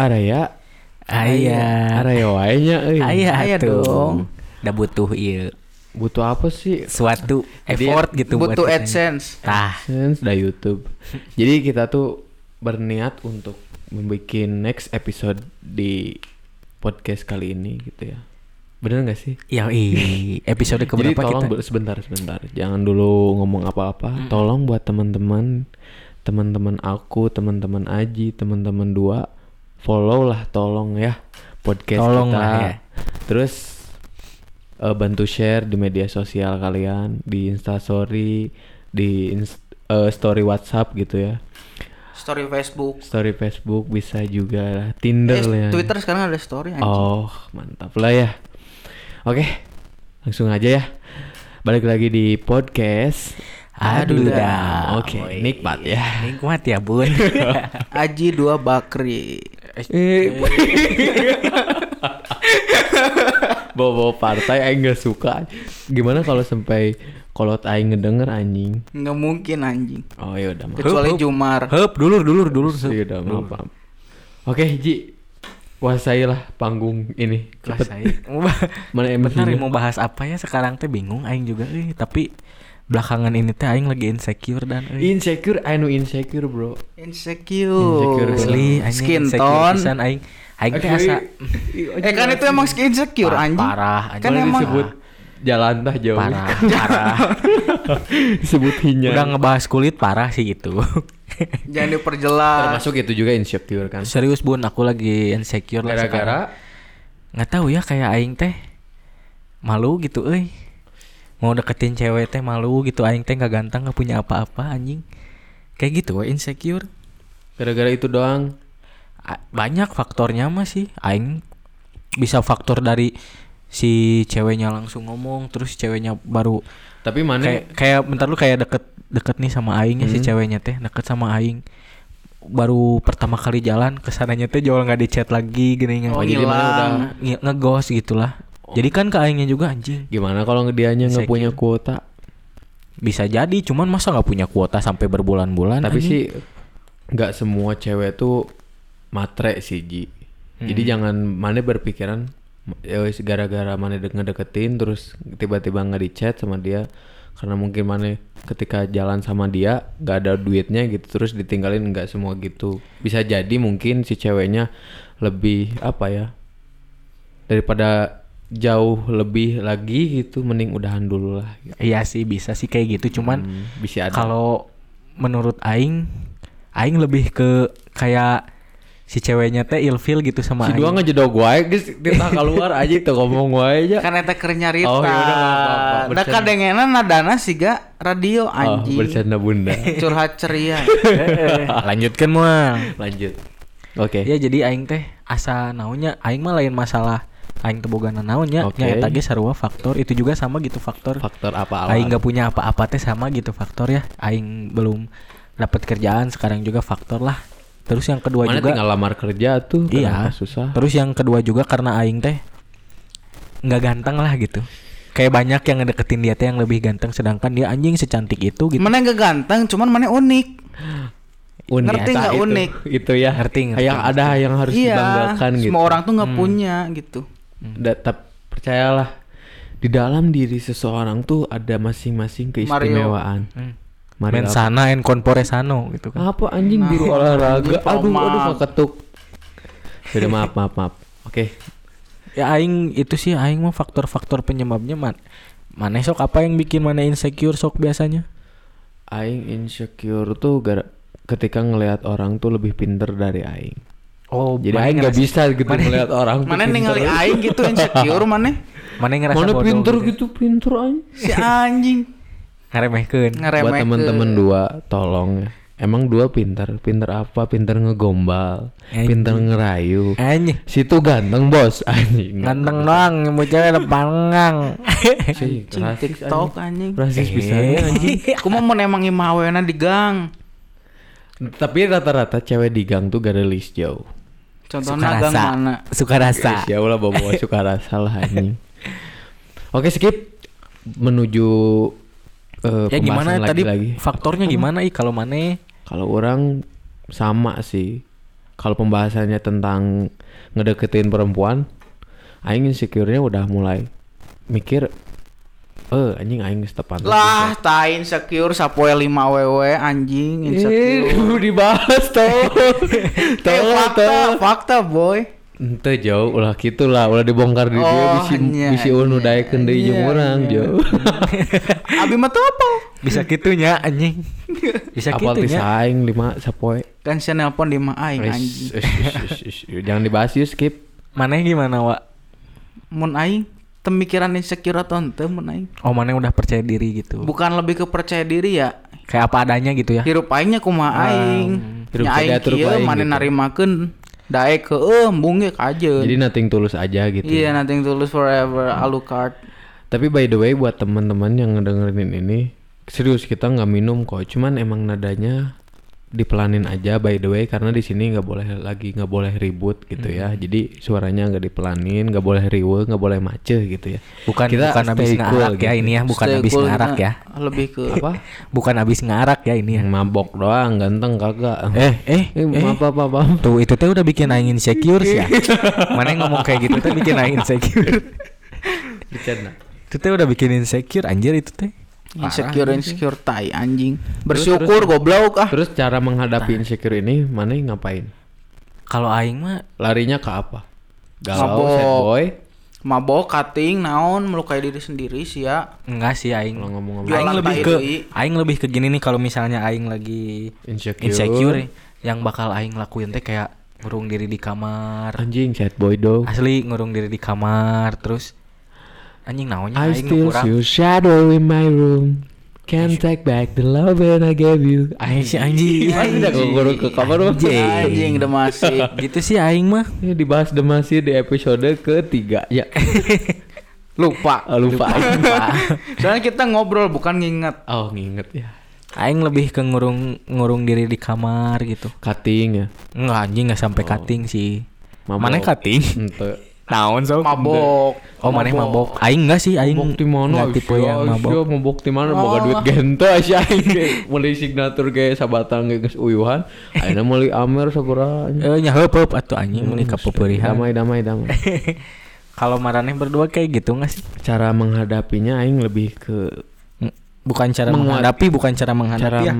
Araya Aya. Araya wae nya euy. Aya Aya tuh. dong. Da butuh ieu Butuh apa sih? suatu effort gitu Butuh buat kita. AdSense. Tah. Sense da YouTube. Jadi kita tuh berniat untuk membuat next episode di podcast kali ini gitu ya. Bener gak sih? Ya i episode Jadi keberapa tolong kita? sebentar sebentar. Jangan dulu ngomong apa-apa. Tolong buat teman-teman teman-teman aku, teman-teman Aji, teman-teman dua follow lah tolong ya podcast Tolong kita. lah ya. Terus eh, bantu share di media sosial kalian, di Instastory, di ins- eh, story WhatsApp gitu ya. Story Facebook. Story Facebook bisa juga lah. Tinder Eh, lah ya. Twitter sekarang ada story anjing. Oh, mantap lah ya. Oke, langsung aja ya. Balik lagi di podcast. Aduh Aduh, dah. Oke, nikmat ya. Nikmat ya, Bun. Aji dua Bakri. Eh, bawa-bawa partai aing gak suka. Gimana kalau sampai kalau aing ngedenger anjing? Nggak mungkin anjing. Oh ya udah. Kecuali Hup. Jumar. Hup, dulur, dulur, dulur. Ya udah maaf. maaf. Oke, Ji. Kuasailah panggung ini. Cepet. Mana Bener emosinya? mau bahas apa ya sekarang teh bingung aing juga euy, tapi belakangan ini teh aing lagi insecure dan euy. Insecure, anu insecure, Bro. Insecure. Insecure. Asli Skin insecure tone. pisan aing. Aing teh asa Eh kan itu emang skin insecure Parah, anjing. parah, anjing. Kan emang disebut jalan tah jauh. parah, parah. disebut hinyar. Udah ngebahas kulit parah sih gitu. jangan diperjelas. Termasuk itu juga insecure kan. Serius Bun, aku lagi insecure lah sekarang. Gara-gara nggak tahu ya kayak aing teh malu gitu euy. Mau deketin cewek teh malu gitu aing teh nggak ganteng nggak punya apa-apa anjing. Kayak gitu we insecure. gara-gara itu doang. A- banyak faktornya mah sih aing bisa faktor dari si ceweknya langsung ngomong terus ceweknya baru Tapi mana kayak kayak bentar lu kayak deket deket nih sama aing ya si Hmm. ceweknya teh deket sama aing baru pertama kali jalan ke sananya teh jual nggak di chat lagi gini nggak Oh, jadi mana udah nge- ngegos gitulah jadi kan ke aingnya juga anjing gimana kalau dianya nggak punya kuota? bisa jadi cuman masa nggak punya kuota sampai berbulan-bulan Tapi anjing? sih nggak semua cewek tuh matre sih Ji. Jadi jangan mana berpikiran ya wis gara-gara mana de- ngedeketin terus tiba-tiba nggak di chat sama dia karena mungkin mana ketika jalan sama dia nggak ada duitnya gitu terus ditinggalin nggak semua gitu bisa jadi mungkin si ceweknya lebih apa ya daripada jauh lebih lagi gitu mending udahan dulu lah gitu. iya sih bisa sih kayak gitu cuman Hmm, bisa ada kalau menurut aing aing lebih ke kayak si ceweknya teh ilfil gitu sama si aing dua ngejedog wae geus kita keluar aja tuh ngomong wae aja Kan eta keur nyarita. Oh, yaudah, maaf. Da Bercanda. kadengena nadana siga radio Oh, anjing. bercanda bunda Curhat ceria. lanjutkan mual lanjut oke ya jadi aing teh asa naonnya aing mah lain masalah aing teu boga naonnya Oke. nya eta ge sarua faktor. Itu juga sama gitu faktor. Faktor apa aing nggak punya apa-apa teh sama gitu faktor ya. Aing belum dapat kerjaan sekarang juga faktor lah. Terus yang kedua mana juga tinggal lamar kerja tuh iya. susah. Terus yang kedua juga karena aing teh nggak ganteng lah gitu. Kayak banyak yang ngedeketin dia teh yang lebih ganteng sedangkan dia anjing secantik itu gitu. Mana enggak ganteng, cuman mana unik. unik Ngerti Eta nggak itu, unik? itu ya. Ngerti, ngerti, yang ada yang harus iya, dibanggakan gitu. semua orang tuh nggak punya gitu. Da- tap- percayalah di dalam diri seseorang tuh ada masing-masing keistimewaan. Hmm. Mari men apa? sana en conpore sano gitu kan. Apa anjing? Biru Nah, olahraga. anjing, aduh aduh Pak. keketuk sudah maaf maaf maaf. Oke. Ya aing itu sih aing mah faktor-faktor penyebabnya man. Mana sok apa yang bikin mana insecure sok biasanya? Aing insecure tuh gara ketika ngelihat orang tuh lebih pinter dari aing oh jadi aing nggak bisa gitu ngelihat orang tuh Mana ningali aing gitu insecure mana? mana ngerasa mana bodoh pinter gitu? pinter aing. Si anjing. Ngaremehkeun buat ngeremehkeun. teman-teman dua tolong. Emang dua pinter? Pinter apa? Pinter ngegombal? Anjing. pinter ngerayu? Anjing. Situ ganteng bos. Anjing. Ganteng doang mau cewek Anjing, rasis, TikTok anjing. rasis Eh. bisa anjing. Aku mau menemang imawena di gang. tapi rata-rata cewek di gang tuh gak ada list jauh Contohnya suka rasa mana? suka rasa Ya Allah bawa bawa suka rasa lah anjing. Oke skip menuju eh, ya gimana pembahasan tadi lagi-lagi. faktornya gimana ih kalau mana Kalau orang sama sih. kalau pembahasannya tentang ngedeketin perempuan aing insecure-nya udah mulai mikir eh anjing aing geus tepat Lah, ta insecure sapoe 5 wewe anjing Eh, insecure. dibahas tuh. Teh fakta, fakta boy. Ente jauh ulah gitu lah ulah dibongkar di dia Oh, bisi nya, bisi unu nya, daekeun deui jeung urang jauh. Abi mah apa? Bisa gitunya anjing. Bisa Apal ti gitunya. saing lima sapoe. Kan saya nelpon di mah aing anjing. Jangan dibahas yuk skip. Mana gimana, Wak? Mun aing pemikiran insecure atau ente mun aing. Oh, mana udah percaya diri gitu. Bukan lebih ke percaya diri ya. Kayak apa adanya gitu ya. Hirup aingnya kumaha aing. Hirup Nya aing ku kieu aing mana gitu. narimakeun daek ke eh embung ge kajeun. Jadi nothing tulus aja gitu. Iya, nothing to lose forever Alucard. Tapi by the way buat teman-teman yang ngedengerin ini, serius kita nggak minum kok. Cuman emang nadanya dipelanin aja by the way karena di sini nggak boleh lagi nggak boleh ribut gitu ya. Jadi suaranya nggak dipelanin, nggak boleh riwe, nggak boleh macet gitu ya. Bukan Kita bukan habis cool ngarak ya gitu. ini ya, bukan Stay habis cool, ngarak ya. Lebih ke Apa? Bukan habis ngarak ya ini ya. Yang mabok doang, ganteng kagak. Eh, eh, Eh, eh. maaf apa apa. Tuh itu teh udah bikin aing insecure sih ya. Mana yang ngomong kayak gitu teh bikin aing insecure. Bercanda. itu teh udah bikin insecure anjir itu teh. Insecure insecure tai anjing. Bersyukur goblok ah. Terus cara menghadapi insecure ini mana yang ngapain? Kalau aing mah Larinya ke apa? Galau, Mabok. sad boy. Mabok, cutting, naon, melukai diri sendiri sih ya. enggak sih aing. Kalau ngomong-ngomong Jualan Aing lebih ke aing lebih ke gini nih kalau misalnya aing lagi insecure. insecure yang bakal aing lakuin teh kayak ngurung diri di kamar. Anjing sad boy dong. Asli ngurung diri di kamar terus anjing naonnya I aing still kurang. see your shadow in my room. Can't take back the love that I gave you. Aing si anjing. Mana udah ngurung ke kamar mah? Anjing udah masih. gitu sih aing mah. Ini dibahas demasi di episode ketiga ya. Lupa. Ah, lupa. Soalnya kita ngobrol bukan nginget. oh nginget ya. Aing lebih ke ngurung ngurung diri di kamar gitu. Cutting ya. Enggak anjing enggak sampai cutting sih. Mabok. Mana cutting? Ente. Naon so? Mabok. Oh, mana mabok. Aing enggak sih, aing Mabok di mana? tipe yang mabok. Iya, mabok di mana? Boga duit gento aja aing. Meuli signatur ge sabatan ge geus uyuhan. Ayeuna meuli amer sabaraha. Eh nya heup heup atuh anjing mun ka pepeurihan. Damai damai damai. Kalau maraneh berdua kayak gitu enggak sih? Cara menghadapinya aing lebih ke Bukan cara menghadapi, bukan cara menghadapi cara ya.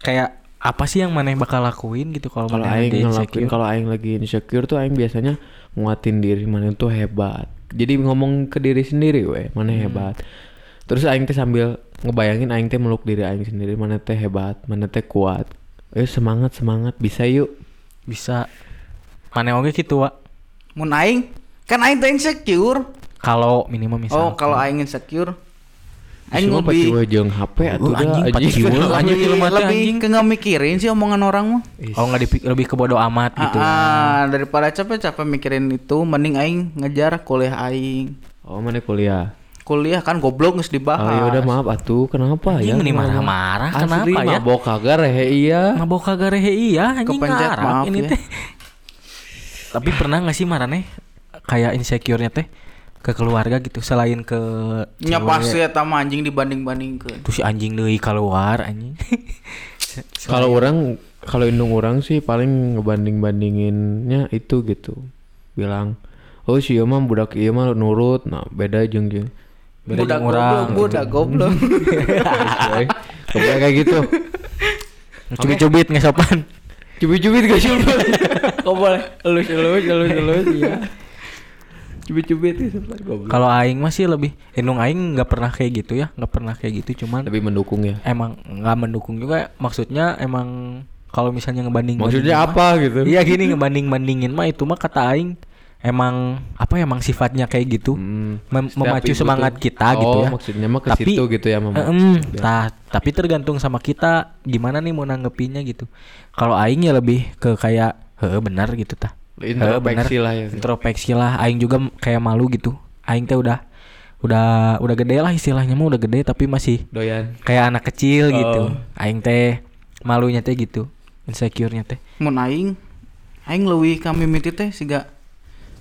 Kayak apa sih yang maneh bakal lakuin gitu kalau kalau aing ngelakuin kalau aing lagi insecure tuh aing biasanya nguatin diri mana tuh hebat jadi ngomong ke diri sendiri weh mana Hmm. hebat terus aing teh sambil ngebayangin aing teh meluk diri aing sendiri mana teh hebat mana teh kuat eh semangat semangat bisa yuk Bisa maneh oge gitu, Wak. Mun aing kan aing teh insecure. Kalau minimal Oh, misal. kalau aing insecure aing lebih lebih jeung HP atuh Uh, anjing, anjing. anjing. lebih, ke nggak mikirin sih omongan orang mah. Oh nggak dipik- lebih ke bodo amat gitu. Ah, daripada capek-capek mikirin itu mending aing ngejar kuliah aing. oh mana kuliah Kuliah kan goblok geus Oh dibahas. ya udah maaf atuh kenapa Anjing, ya? meni marah-marah, Asli kenapa ya? mabok kagak rehe iya. Mabok kagak rehe iya anjing Kepencet, maaf ini ya. teh. Tapi pernah gak sih marane kayak insecure-nya teh ke keluarga gitu selain ke Nya pasti eta mah anjing dibanding-bandingkeun. Terus si anjing deui keluar anjing. Kalau orang kalau indung orang sih paling ngebanding bandinginnya itu gitu. Bilang, "Oh si mah budak ieu mah nurut." Nah, beda jeung jeung. Beda budak urang. goblok, budak goblok. Kayak kayak gitu. Cubit-cubit nggak sopan. Cubit-cubit gak sih? Kok boleh elus elus elus elus ya. Cubit-cubit. Kalau aing masih lebih indung aing nggak pernah kayak gitu ya, nggak pernah kayak gitu cuman Lebih mendukung ya. emang nggak mendukung juga maksudnya emang kalau misalnya ngebanding Maksudnya apa gitu? Iya gini ngebanding bandingin mah itu mah kata aing emang apa ya emang sifatnya kayak gitu Hmm, Mem- memacu semangat tuh- kita oh, gitu ya maksudnya mah ke Tapi, situ gitu ya mama. eh, em, tah, tapi tergantung sama kita gimana nih mau nanggepinnya gitu kalau aing ya lebih ke kayak heeh benar gitu tah Introspeksi lah ya. introspeksi lah aing juga kayak malu gitu aing teh udah udah udah gede lah istilahnya mah udah gede tapi masih Doyan. kayak anak kecil gitu Oh. aing teh malunya teh gitu insecure-nya teh Mun aing aing leuwih ka mimiti teh siga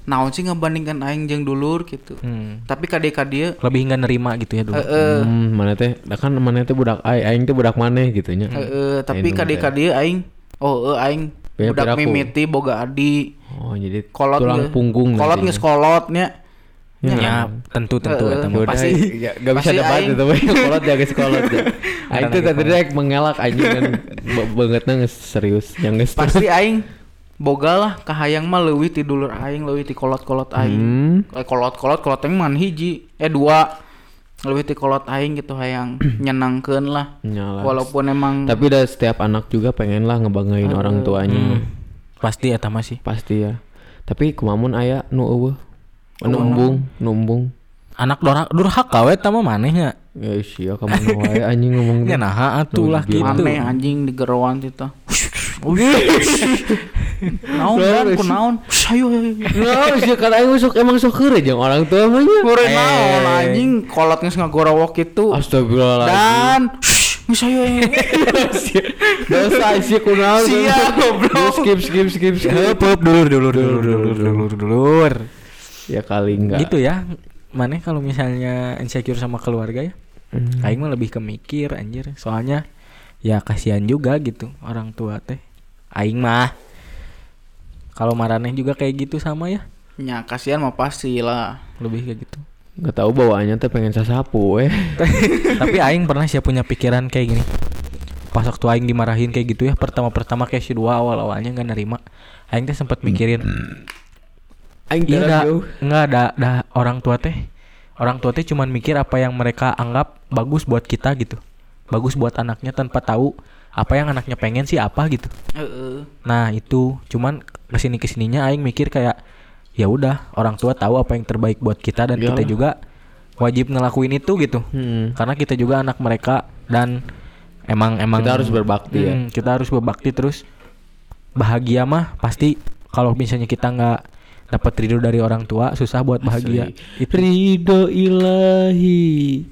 naon sih ngebandingkan aing jeung dulur gitu. hmm. Tapi kade ka dieu lebih nggak nerima gitu ya dulu heeh Hmm, mana teh? Dah kan mana teh budak ai, aing teh budak maneh gitu nya. heeh tapi Aing kade teh. ka dieu aing oh eh aing Bea budak piraku. mimiti boga adi. Oh, jadi kolot tulang punggung kolot geus kolotnya Ya. Ya, tentu tentu Eh, eta pasti- ya, gak bisa debat itu kolot ya guys kolot ya. Aing tuh Karena tadi rek mengelak anjing kan. Ba- bangetna geus serius. Yang geus pasti aing boga lah kahayang mah leuwih ti dulur aing leuwih ti kolot-kolot aing. Hmm. Eh, kolot-kolot kolot aing man hiji? Eh dua leuwih ti kolot aing gitu hayang nyenangkeun lah Nyala. walaupun emang Tapi udah setiap anak juga pengen lah ngebanggain orang tuanya. Hmm. Pasti eta mah sih. Pasti ya. Tapi kumamun aya nu eueuh. Numbung, numbung. Anak dorhaka durhaka we eta mah manehnya. Ya sia kamu nu wae anjing ngomong Ya nah atuh lah Lebih gitu. aneh anjing di gerowan naon dan kunaon sayo Nah, sih kan aing sok emang sok heureuh jeung orang tua mah nya. Eh. naon anjing kolot geus ngagorowok itu Astagfirullahaladzim. dan geus sayo Dosa sih kunaon. Sia, goblok. Skip skip skip skip. Dulur dulur dulur dulur dulur dulur. Ya kali enggak. Gitu ya. Maneh kalau misalnya insecure sama keluarga ya. Hmm. Aing mah lebih ke mikir anjir. Soalnya ya kasihan juga gitu orang tua teh. Aing mah kalau Maraneh juga kayak gitu sama ya. ya kasihan mah pasti lah Lebih kayak gitu. Nggak tahu bawaannya teh pengen sasapu eh. Tapi aing pernah sih punya pikiran kayak gini. Pas waktu aing dimarahin kayak gitu ya, pertama-pertama kayak si dua awal-awalnya nggak nerima. Aing teh sempat mikirin, Aing iya jauh. nggak ada ada orang tua teh. Orang tua teh cuman mikir apa yang mereka anggap bagus buat kita gitu. Bagus buat anaknya tanpa tahu apa yang anaknya pengen sih apa gitu. Nah, itu cuman ke sini ke sininya aing mikir kayak ya udah orang tua tahu apa yang terbaik buat kita dan kita juga wajib ngelakuin itu gitu Hmm. karena kita juga anak mereka dan emang emang Kita harus berbakti ya. Hmm, kita harus berbakti terus bahagia mah pasti kalau misalnya kita nggak dapat ridho dari orang tua susah buat bahagia. Asli. itu. Ridho ilahi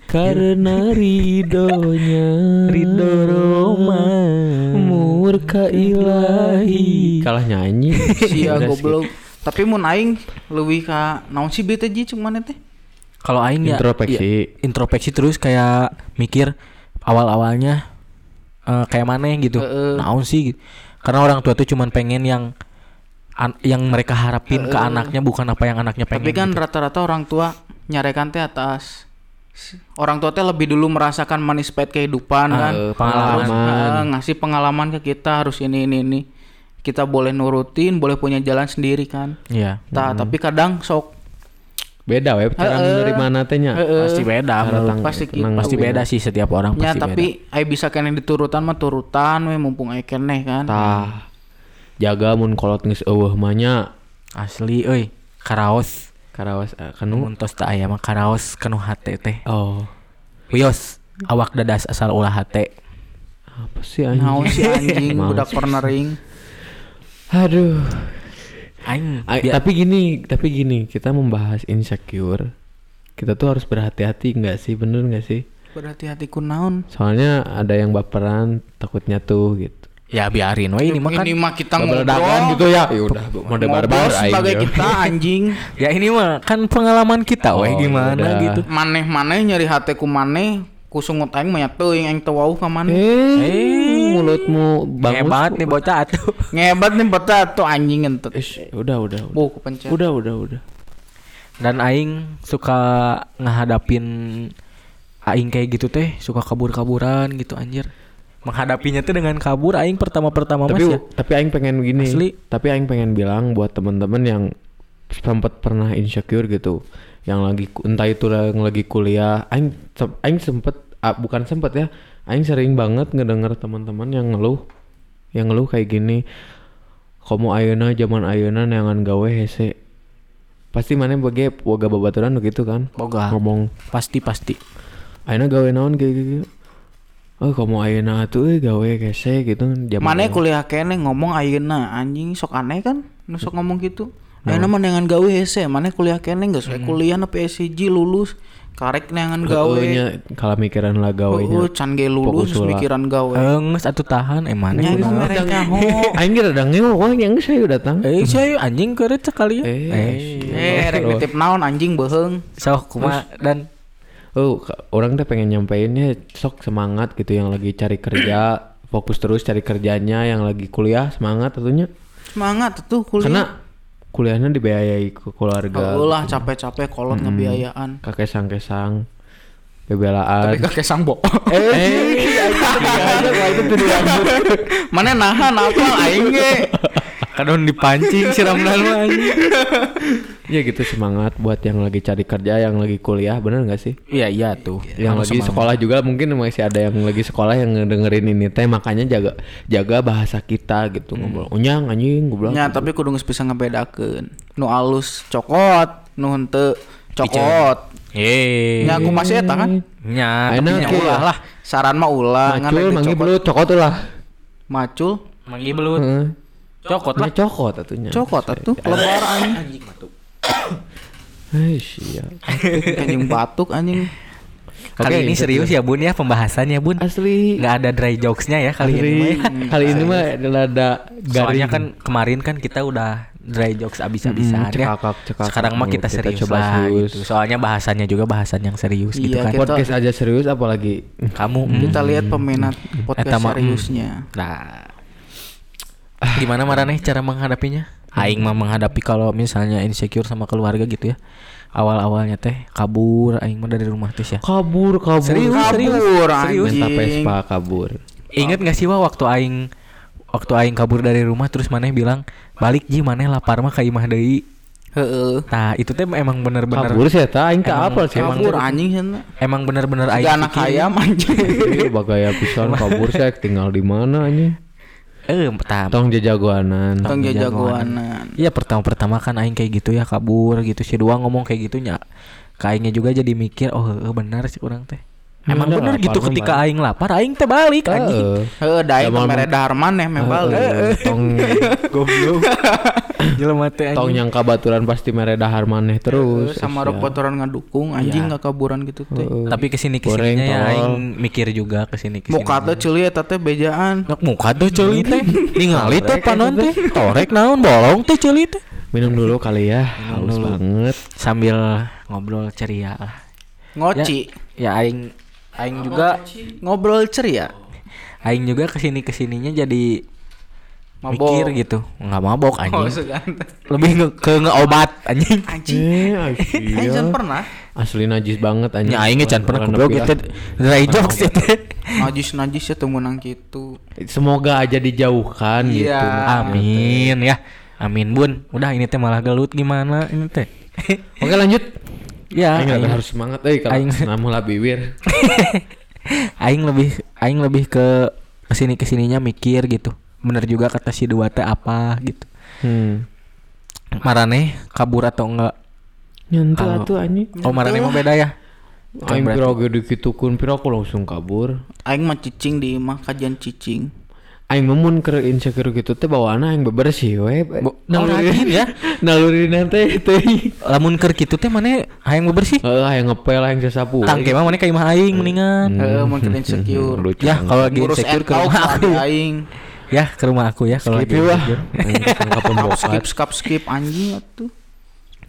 karena ridhonya. Ridho Roma. Murka ilahi. Kalah nyanyi. Sia Udah goblok. Tapi mun aing leuwih ka naon sih bete ji cuman teh kalau aing ya Introspeksi. ya, introspeksi terus kayak mikir awal awalnya kayak mana gitu. Naon sih gitu. karena orang tua tuh cuman pengen yang an- yang mereka harapin ke anaknya bukan apa yang anaknya pengen tapi kan gitu. rata-rata orang tua nyarekan teh atas orang tua teh lebih dulu merasakan manis pahit kehidupan Ah, kan. Pengalaman. Eh, ngasih pengalaman ke kita harus ini ini ini. Kita boleh nurutin boleh punya jalan sendiri kan. Iya. Ta, tapi kadang sok. Beda we cara Heeh. menerima natenya Heeh. pasti beda Cara menurut- tang- pasti tenang gitu. pasti beda sih setiap orang ya pasti tapi ai bisa kene diturutan mah turutan we mumpung ai keneh kan. Tah jaga mun kolot geus eueuh mah asli euy karaos. Karawas eh, kanu? Mun tos teu aya mah karaos kanu hate teh. Oh. Wios awak dadas asal ulah hate. Apa sih anjing? Naon si anjing budak cornering aduh. Aing tapi gini, tapi gini, kita membahas insecure. Kita tuh harus berhati-hati nggak sih, bener nggak sih? berhati-hati ku naon? Soalnya ada yang baperan, takutnya tuh gitu. Ya biarin we ini mah kan ini mah kita ngobrol gitu ya. Ya udah, mode barbar ngobrol aing sebagai ya. kita anjing ya ini mah kan pengalaman kita weh Oh, gimana yaudah. gitu maneh-maneh nyari hati ku maneh ku sungut aing mah nya teuing aing teu wauh ka maneh Eh, mulutmu bangus. hebat nih bocah atuh ngebat nih beta tuh anjing entet Ish, udah, udah, udah. kepencet Udah, udah, udah. dan aing suka ngehadapin aing kayak gitu teh suka kabur-kaburan gitu anjir menghadapinya tuh dengan kabur aing pertama-pertama mas Tapi ya tapi aing pengen gini. Asli. Tapi aing pengen bilang buat temen-temen yang sempat pernah insecure gitu, yang lagi entah itu yang lagi kuliah, aing aing sempet ah, bukan sempet ya, aing sering banget ngedenger teman-teman yang ngeluh, yang ngeluh kayak gini, komo ayeuna zaman ayeuna neangan gawe hese. Pasti mana bage boga babaturan gitu kan? boga Ngomong pasti pasti ayeuna gawe naon kayak gitu. Oh, komo ayeuna tuh eh, gawe hese gitu zaman maneh ayeuna. kuliah kene ngomong ayeuna anjing sok aneh kan? Sok ngomong gitu. Ayeuna mah dengan gawe hese maneh kuliah kene geus we kuliah nepi SCG lulus. Karek neangan gawe. nya kalau mikiran lah gawe Oh, can ge lulus mikiran gawe. Enges atuh tahan eh mana Nya kudu. nu mereka ho. Aing kira ada ngewe, wah yang saya datang. eh saya anjing keureut sekali ya Eh, eh eh rek nitip naon anjing beheung sok kumaha dan Oh, orang teh pengen nyampeinnya sok semangat gitu yang lagi cari kerja, fokus terus cari kerjanya yang lagi kuliah semangat tentunya Semangat tuh kuliah. karena kuliahnya dibiayai ke keluarga Heeh lah capek-capek kolot ngebiayaan. kakek sang kesang bebelaan Tapi kakek sambo. eh itu tuh Mana nahan apa aing ge. Kadon dipancing siram mah anjing. ya gitu semangat buat yang lagi cari kerja yang lagi kuliah bener nggak sih Iya iya tuh. yang lagi sekolah juga mungkin masih ada yang lagi sekolah yang ngedengerin ini teh makanya jaga jaga bahasa kita gitu ngobrol unyang anjing gue bilang Ya, tapi kudu geus bisa ngebedakeun. Nu alus cokot, nu henteu cokot. Hei. Ya aku masih eta kan. Nya, Enak tapi nya ya. ulah lah. Saran mah ulah macul dicokot. belut cokot lah Macul, Mangi belut. Heeh. Cokot lah. Cokot atunya cokot atuh lebar anjing. Eh siap Anjing batuk anjing. Kali Oke, ini serius ya Bun ya pembahasannya Bun. asli Nggak ada dry jokesnya ya kali ini mah ya. kali ini mah ada Soalnya garing kan kemarin kan kita udah dry jokes abis-abisan Mm, ya. cekakak, cekakak. Sekarang mah kita Kita serius coba lah serius. gitu. Soalnya bahasannya juga bahasan yang serius gitu Iya, kan. kita- podcast aja serius apalagi Kamu Kita lihat peminat podcast Eta mah, mm. seriusnya. Nah, gimana Maraneh cara menghadapinya? Aing mah menghadapi kalau misalnya insecure sama keluarga gitu ya. Awal-awalnya teh kabur aing mah dari rumah teh ya. kabur kabur Serius, serius. Kabur Serius. Minta. Vespa kabur Ingat gak sih wah waktu aing waktu aing kabur dari rumah terus maneh bilang balik ji maneh lapar mah ka imah deui. Heeh. Nah, itu teh emang bener-bener kabur sih eta aing teh Emang- apa sih emang- Kabur anjing sana. emang bener-bener aing anak ayam anjing. Iya, bagaya pisan kabur saya tinggal di mana anjing Eh, tah. tong jajagoanan Tong jagoanan. jagoanan. Iya pertama-pertama kan aing kayak gitu ya kabur gitu si dua ngomong kayak gitu nya. Kaingnya juga jadi mikir oh heeh, benar sih orang teh. Emang Bener, bener gitu ketika aing lapar aing teh balik anjing. Heeh. Daek Jamal mere mah- dahar maneh membal. Heeh, tong Goblok. Jelema teh tong anjing. yang kabaturan pasti mere dahar maneh terus sama rok kotoran ngadukung anjing nggak kaburan gitu teh. Tapi ke sini Goreng, ke sininya ya aing mikir juga ke sini ke sini. Muka teh ceuli eta teh bejaan. Nok muka tuh ceuli teh. Ningali teh panon teh. Torek naon bolong teh ceuli teh. minum dulu kali ya halus dulu. banget Sambil ngobrol ceria lah. Ngoci. Ya aing aing juga Ngobrol ceria. aing juga ke sini ke sininya jadi Mabok. mikir gitu nggak mabok Oh, anjing segan. lebih nge ke ngeobat anjing Anjing. eh Aing iya can pernah. asli najis banget anjing ya aing can pernah goblok nepi gitu dry jokes ya teh Najis-najis ya kitu. ah. semoga aja dijauhkan Iya. gitu amin ya amin bun udah ini teh malah gelut gimana ini teh oke lanjut ya aing aing, harus semangat eh kalau aing- namu lah bibir. Aing lebih aing lebih ke ke sini ke sininya mikir gitu. Bener juga kata si dua teh apa gitu. Hmm. Marane kabur atau enggak? Nyentuh atuh anjing. Oh marane mau beda ya? Aing pira ge dikitukeun pira aku langsung kabur. Aing mah cicing di imah kajian cicing. Aing memun keur insecure gitu teh bawaana aing bebersih we Bo- rajin ya. naluri nanti teh lamun keur kitu teh mana hayang bebersih Heeh, hayang ngepel hayang sasapu. tangke mah mana ka imah aing mendingan Heeh, mun keur insecure. Lucu. ya kalau lagi insecure ke rumah ku aku aing. ya ke rumah aku ya kalau skip lagi. Aing pembokat. Skip skip skip anjing atuh.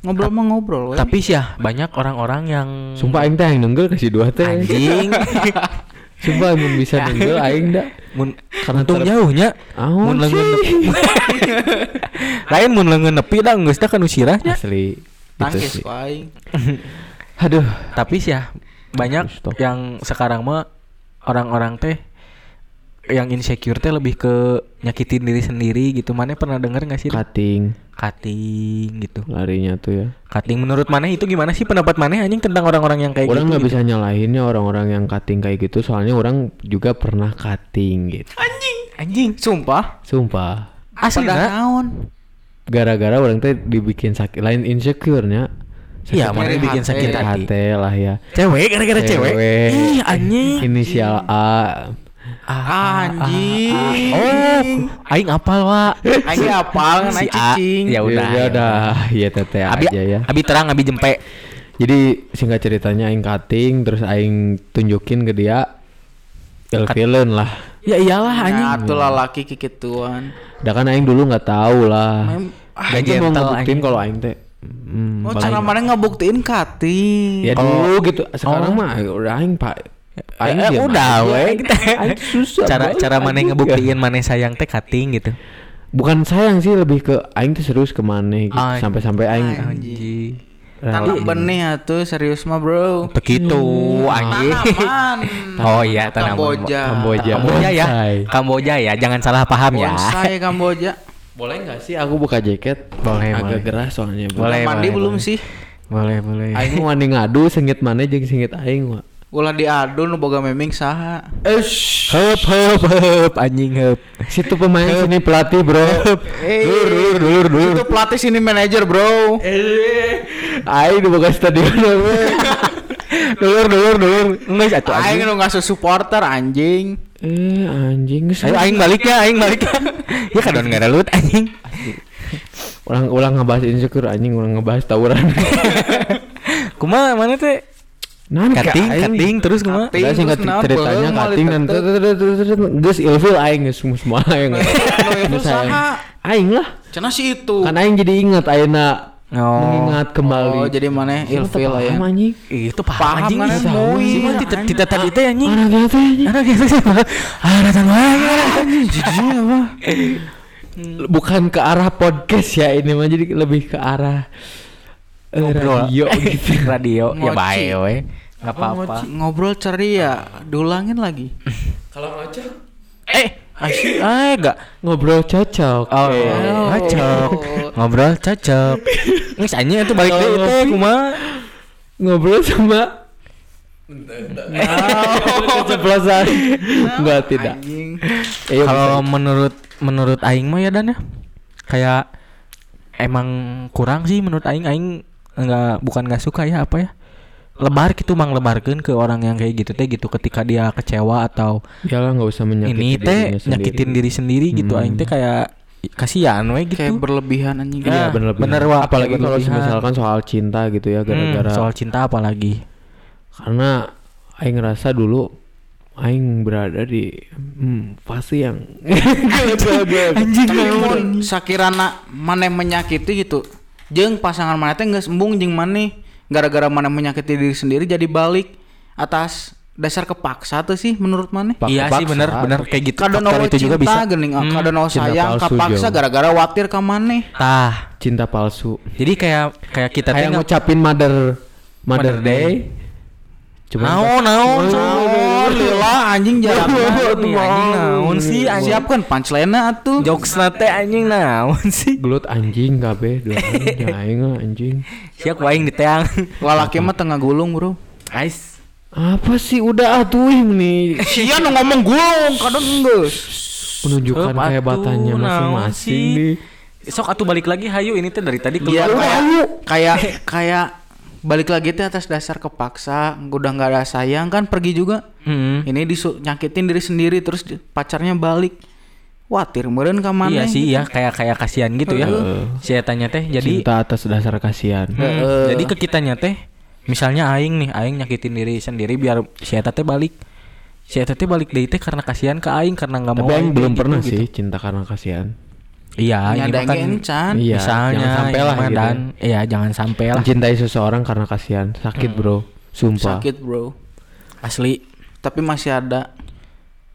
Ngobrol mah ngobrol we. tapi sih ya banyak orang-orang yang Sumpah aing teh aing nenggel kasih dua teh. anjing Sumpah mun bisa nenggel aing da. mun Karena untung ter- jauhnya Aon mun leungeun nepi lain mun leungeun nepi da geus kan usirahnya Asli. Gitu Tangkis sih. ku aing. Aduh. tapi sih ya banyak yang sekarang mah orang-orang teh yang insecure teh lebih ke nyakitin diri sendiri gitu mana pernah denger nggak sih Cutting cutting gitu larinya tuh ya. cutting menurut mana itu gimana sih pendapat mana anjing tentang orang-orang yang kayak orang gitu, nggak gitu? bisa nyalahinnya orang-orang yang cutting kayak gitu soalnya orang juga pernah cutting gitu. anjing Sumpah. Sumpah. asli naon? Gara-gara orang teh dibikin sakit lain insecure-nya. iya mana bikin sakit Sakit hati hati lah ya. cewek gara-gara cewek, Cewek. ih anjing Inisial A. Anjing. oh aing apal wa Aing apal Si cicing. Ya udah, ya ya udah, ya teteh abi aja ya. abi terang abi jempe Jadi singkat ceritanya aing cutting terus aing tunjukin ke dia ilfilin lah. ya iyalah anjing Nah, tuh laki kikituan. Dah kan aing dulu nggak tahu lah. Mem- teh mau ngebuktiin kalau aing teh hmm, Oh, cara mana ngebuktiin cutting? Ya dulu gitu. Sekarang Oh. mah udah aing pak Aing Eh, diam udah we kita. Aing susah cara banget, cara mana aing ngebuktiin mana sayang teh cutting gitu. bukan sayang sih lebih ke aing tuh serius ke mana gitu sampai-sampai aing Anjing. Tanam benih atuh serius mah bro. Begitu anjing. Tanaman. Oh iya tanaman. Kamboja. Kamboja. Kamboja ya. Bonsai. Kamboja ya, jangan salah paham ya. Bonsai Kamboja. boleh nggak sih aku buka jaket Boleh, agak boleh. gerah soalnya. Boleh, Mandi boleh, belum boleh. sih? Boleh, boleh. aing wani ngadu sengit mana jeung sengit aing wa Ulah diadu nu boga meming saha. Eish, Heup heup heup anjing heup. situ pemain sini pelatih bro. Eh, Dur, dur, dur, dur. Itu pelatih sini manajer, Bro. Aing di boga stadion we. Dulur dulur dulur. Enggak satu Aing anjing. nu ngasuh supporter anjing. Eh anjing. Ayo aing balik ya, aing balik ya. Ya kadon ngarelut anjing. ulang ulang ngebahas insecure anjing ulang ngebahas tawuran. Kumaha mana teh? Nan Cutting, cutting terus. Udah singkat terus naon, ceritanya cutting dan terus geus ilfil aing geus semua semua aing. Nu itu saha? Aing lah. Cenah sih itu. Kan aing jadi ingat ayeuna Oh. mengingat kembali. Oh, jadi mana ilfil ya. Paham anjing. Itu paham anjing. kan, Tahu. Moy. Si mah tita tadi teh anjing. Anak gitu anjing. Anak gitu sih. Anak tan wae. Jijik apa? Bukan ke arah podcast ya ini mah jadi lebih ke arah Ngobrol. radio gitu. Radio ya bae we. Enggak apa-apa. Ngobrol ceria, diulangin lagi. Kalau ngocok Eh, asik eh enggak. ngobrol cocok. Oh, Eh. cocok. Ngobrol cocok. Anjing itu balik deui teh kumaha? ngobrol sama keceplosan enggak tidak. Ayo, Kalau bisa. menurut menurut aing mah ya dan ya. Kayak emang kurang sih menurut aing aing enggak bukan enggak suka ya apa ya. Lebar gitu mang lebarkeun ke orang yang kayak gitu teh gitu ketika dia kecewa atau Iyalah nggak usah menyakiti ini teh nyakitin diri sendiri gitu Hmm. aing teh kayak kasihan we gitu. Kayak berlebihan anjing. Iya Ah, bener bener, Wak. Apalagi kalau misalkan soal cinta gitu ya Hmm, gara-gara soal cinta apalagi. karena Aing ngerasa dulu Aing berada di hmm, fase yang Anjing sakirana maneh menyakiti gitu. Jeung pasangan maneh teh geus embung jeung maneh gara-gara maneh menyakiti diri sendiri jadi balik atas dasar kepaksa tuh sih menurut maneh. Pak- iya sih kepaksa. bener bener kayak gitu. Faktor nawa itu juga bisa. gening, Hmm, kadang nawa cinta sayang Jo. gara-gara watir ka maneh. Tah. cinta palsu Jadi kayak kayak kita teh kayak nggak- ngucapin mother Mother Mother Day Naon naon Oh, lila anjing jarang Naon anjing naon sih? Anjing Siapkan punchline atuh. jokes nate anjing naon sih? Gelut anjing kabeh dua aing mah anjing. Siap waing di teang. Lalaki mah tengah gulung, Bro. guys apa sih? Udah atuh nih Sia nu ngomong gulung, kadang geus. menunjukkan kehebatannya naon masing-masing nih. Sok atuh balik lagi hayu. Ini teh dari tadi Iya, keluar kayak kayak kayak balik lagi teh atas dasar kepaksa, udah nggak ada sayang kan pergi juga. Hmm. Ini disu nyakitin diri sendiri terus pacarnya balik. Watir meureun ka iya maneh. sih ya kayak kayak kasihan gitu ya saya tanya teh jadi cinta atas dasar kasihan Hmm, Heeh. jadi ke kitanya teh misalnya aing nih aing nyakitin diri sendiri biar si eta teh balik si eta teh balik deui teh karena kasihan ke aing karena nggak mau tapi aing belum pernah gitu, sih gitu. cinta karena kasihan iya Ini kan encan. Iya, misalnya jangan sampai lah ini mah gitu dan iya jangan sampai lah mencintai seseorang karena kasihan sakit bro sumpah Sakit, Bro. asli Tapi masih ada.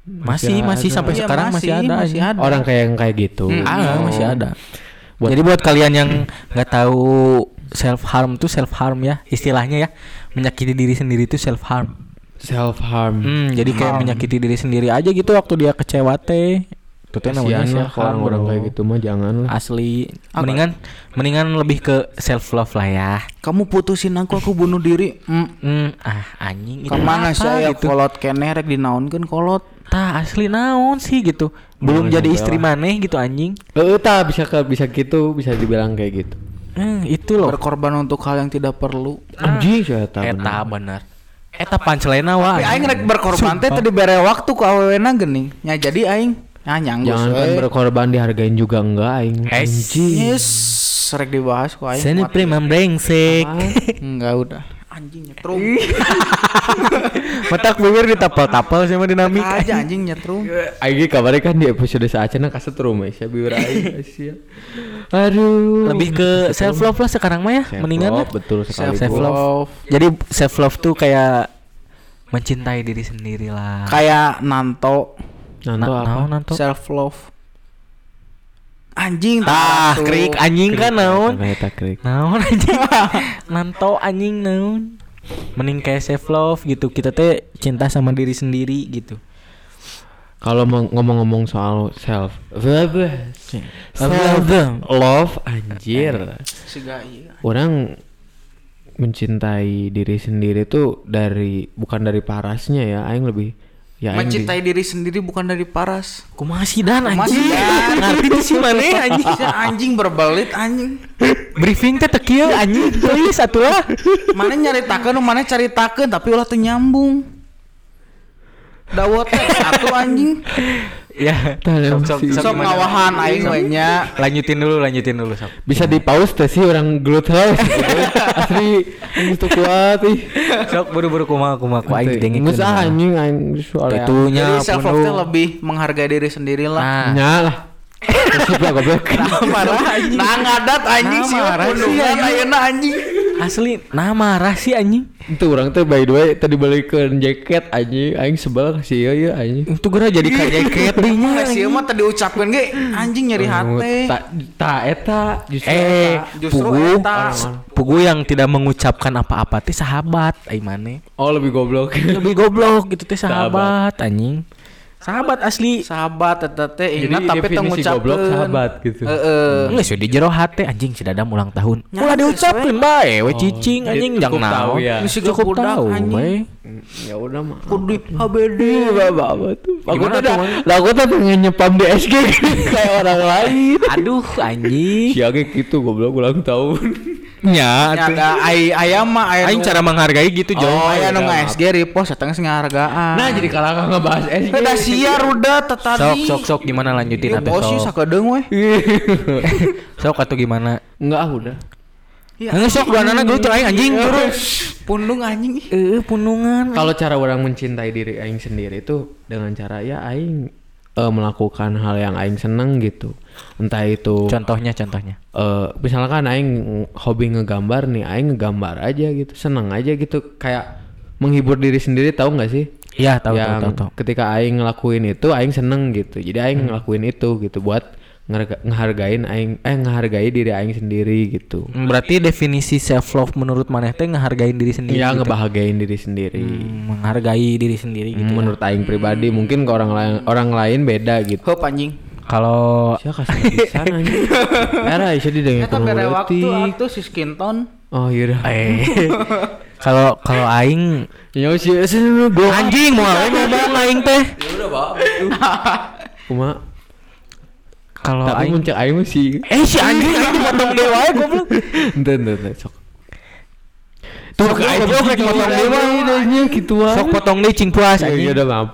masih Masih masih ada. sampai Iya, sekarang masih, ada masih ada. orang kayak yang kayak gitu Hmm. Ah, Oh. masih ada. Buat- Jadi buat kalian yang nggak tahu self harm tuh self harm ya istilahnya ya menyakiti diri sendiri itu self harm. self harm Hmm, jadi kayak menyakiti diri sendiri aja gitu waktu dia kecewa teh. Itu teh namanya harm orang bro. kayak gitu mah jangan lah Asli. Apa? Mendingan mendingan lebih ke self love lah ya. Kamu putusin aku, aku bunuh diri. Hmm. Hmm, ah anjing itu Ke mana saya gitu. kolot kene rek dinaonkeun kolot. Tah asli naon sih gitu. Belum jadi istri maneh gitu anjing. Eh, tak bisa ke bisa gitu bisa dibilang kayak gitu Hmm, itu loh. Berkorban untuk hal yang tidak perlu. anjing saya tahu Eta bener. Eta punchline wah. Tapi aing rek berkorban teh tadi bere waktu ku awewena geuning. Ya jadi aing ya nyanggus jangan kan berkorban dihargain juga enggak aing anjing Yes, rek dibahas ku aing. Seni prima brengsek. Enggak udah. Anjing nyetrum. Matak bibir ditapel-tapel sama dinamik. aja anjing nyetrum. Aing kabarnya kan di episode saacana kasetrum ya biur aing. Aduh. Lebih ke self love lah sekarang mah ya. Mendingan lah. betul sekali. Self love. Jadi self love tuh kayak mencintai diri sendiri lah Kayak Nanto Nanto Na- apa? naon, nanto self love. Anjing ah tuh. krik anjing kan naon Eta krik. naon anjing nanto anjing naon mending kayak self love gitu kita teh cinta sama diri sendiri gitu Kalau ngomong-ngomong soal self, Self love anjir. Orang mencintai diri sendiri tuh dari bukan dari parasnya ya, aing lebih ya di- Mencintai diri sendiri bukan dari paras. kumaha sih dan anjing Dan? ngerti tuh sih mana anjing anjing berbelit anjing. briefing teh teu kieu anjing teuing atuh Mana nyaritakeun mana caritakeun tapi ulah teu nyambung. Dawet teh satu anjing. Ya sok Sok gimana? ngawahan aing we nya. lanjutin dulu lanjutin dulu sok bisa di pause teh sih orang gelut heus gitu. Asli ini tuh kuat ih. sok buru-buru kumaha kumaha ku aing dengin Geus ah anjing aing soalnya. itunya Jadi self love teh lebih menghargai diri sendiri lah. nah Nya lah. Terus lah goblok. marah anjing. Nah ngadat anjing Nah, sih marah sih, pundungan anjing. Asli marah sih anjing Itu orang tuh by the way tadi balikin jaket anjing aing sebel kasih ieu ieu anjing. itu gara jadi kayak jaket deh nya Mah sih mah tadi ucapkeun ge anjing nyeri hati. Tak tak eta justru eh eta. Justru pugu eta. pugu yang tidak mengucapkan apa-apa teh sahabat ai mane Oh lebih goblok. lebih goblok gitu teh sahabat anjing sahabat asli Sahabat eta teh Jadi ingat tapi teu ngucapkeun. sahabat gitu. Heeh. Nggak sih di jero hati anjing si dadam ulang tahun. Ulah geus, diucapkeun bae we cicing jadi anjing tahu naon. ya. Sih Cukup tahu we. ya udah mah. Kudu HBD. Bapak apa tuh? Aku tuh lah aku tuh pengen nyepam di SG kayak orang lain. Aduh anjing. Si Age gitu goblok ulang tahun. Atuh. ada ai aya mah aya Aing nu- cara menghargai gitu Oh, jauh. aya nu udah, nge-SG repost eta geus ngahargaan. Nah jadi kalau kakak ngebahas SG. Udah siar udah Sok tadi. sok sok gimana lanjutin bos sih sok. sakedeung we. Sok atau gimana? Enggak ah udah. Iya. Nggak sok dua anak gue aing anjing terus. Pundung anjing. Eh punungan. Kalau cara orang mencintai diri aing sendiri itu dengan cara ya aing eh, melakukan hal yang aing seneng gitu. Entah itu Contohnya contohnya. eh misalkan aing hobi ngegambar nih, aing ngegambar aja gitu, seneng aja gitu, kayak menghibur diri sendiri tahu nggak sih? Iya tahu tahu tahu tahu. ketika aing ngelakuin itu, aing seneng gitu. Jadi aing Hmm. ngelakuin itu gitu buat ngehargain aing eh ngehargai diri aing sendiri gitu. Hmm, Berarti definisi self love menurut maneh teh ngehargain diri sendiri. Ya gitu. ngebahagiain diri sendiri. Hmm, menghargai diri sendiri gitu. Menurut aing pribadi mungkin ke orang lain orang lain beda gitu. Heup anjing. Kalau Siapa kasih pisan anjing. Era bisa didengar Eta bere waktu atuh si skin tone. Oh iya eh kalau kalau aing Ya sih, gue anjing mau aing ngomong aing teh. Kuma Kalau tapi aing muncul aing masih eh si anjing aing dipotong dewa ya goblok. ente ente ente sok Tuh ke aing rek potong dewa. idenya gitu ah Sok potong deui cing puas ya anjing. udah maaf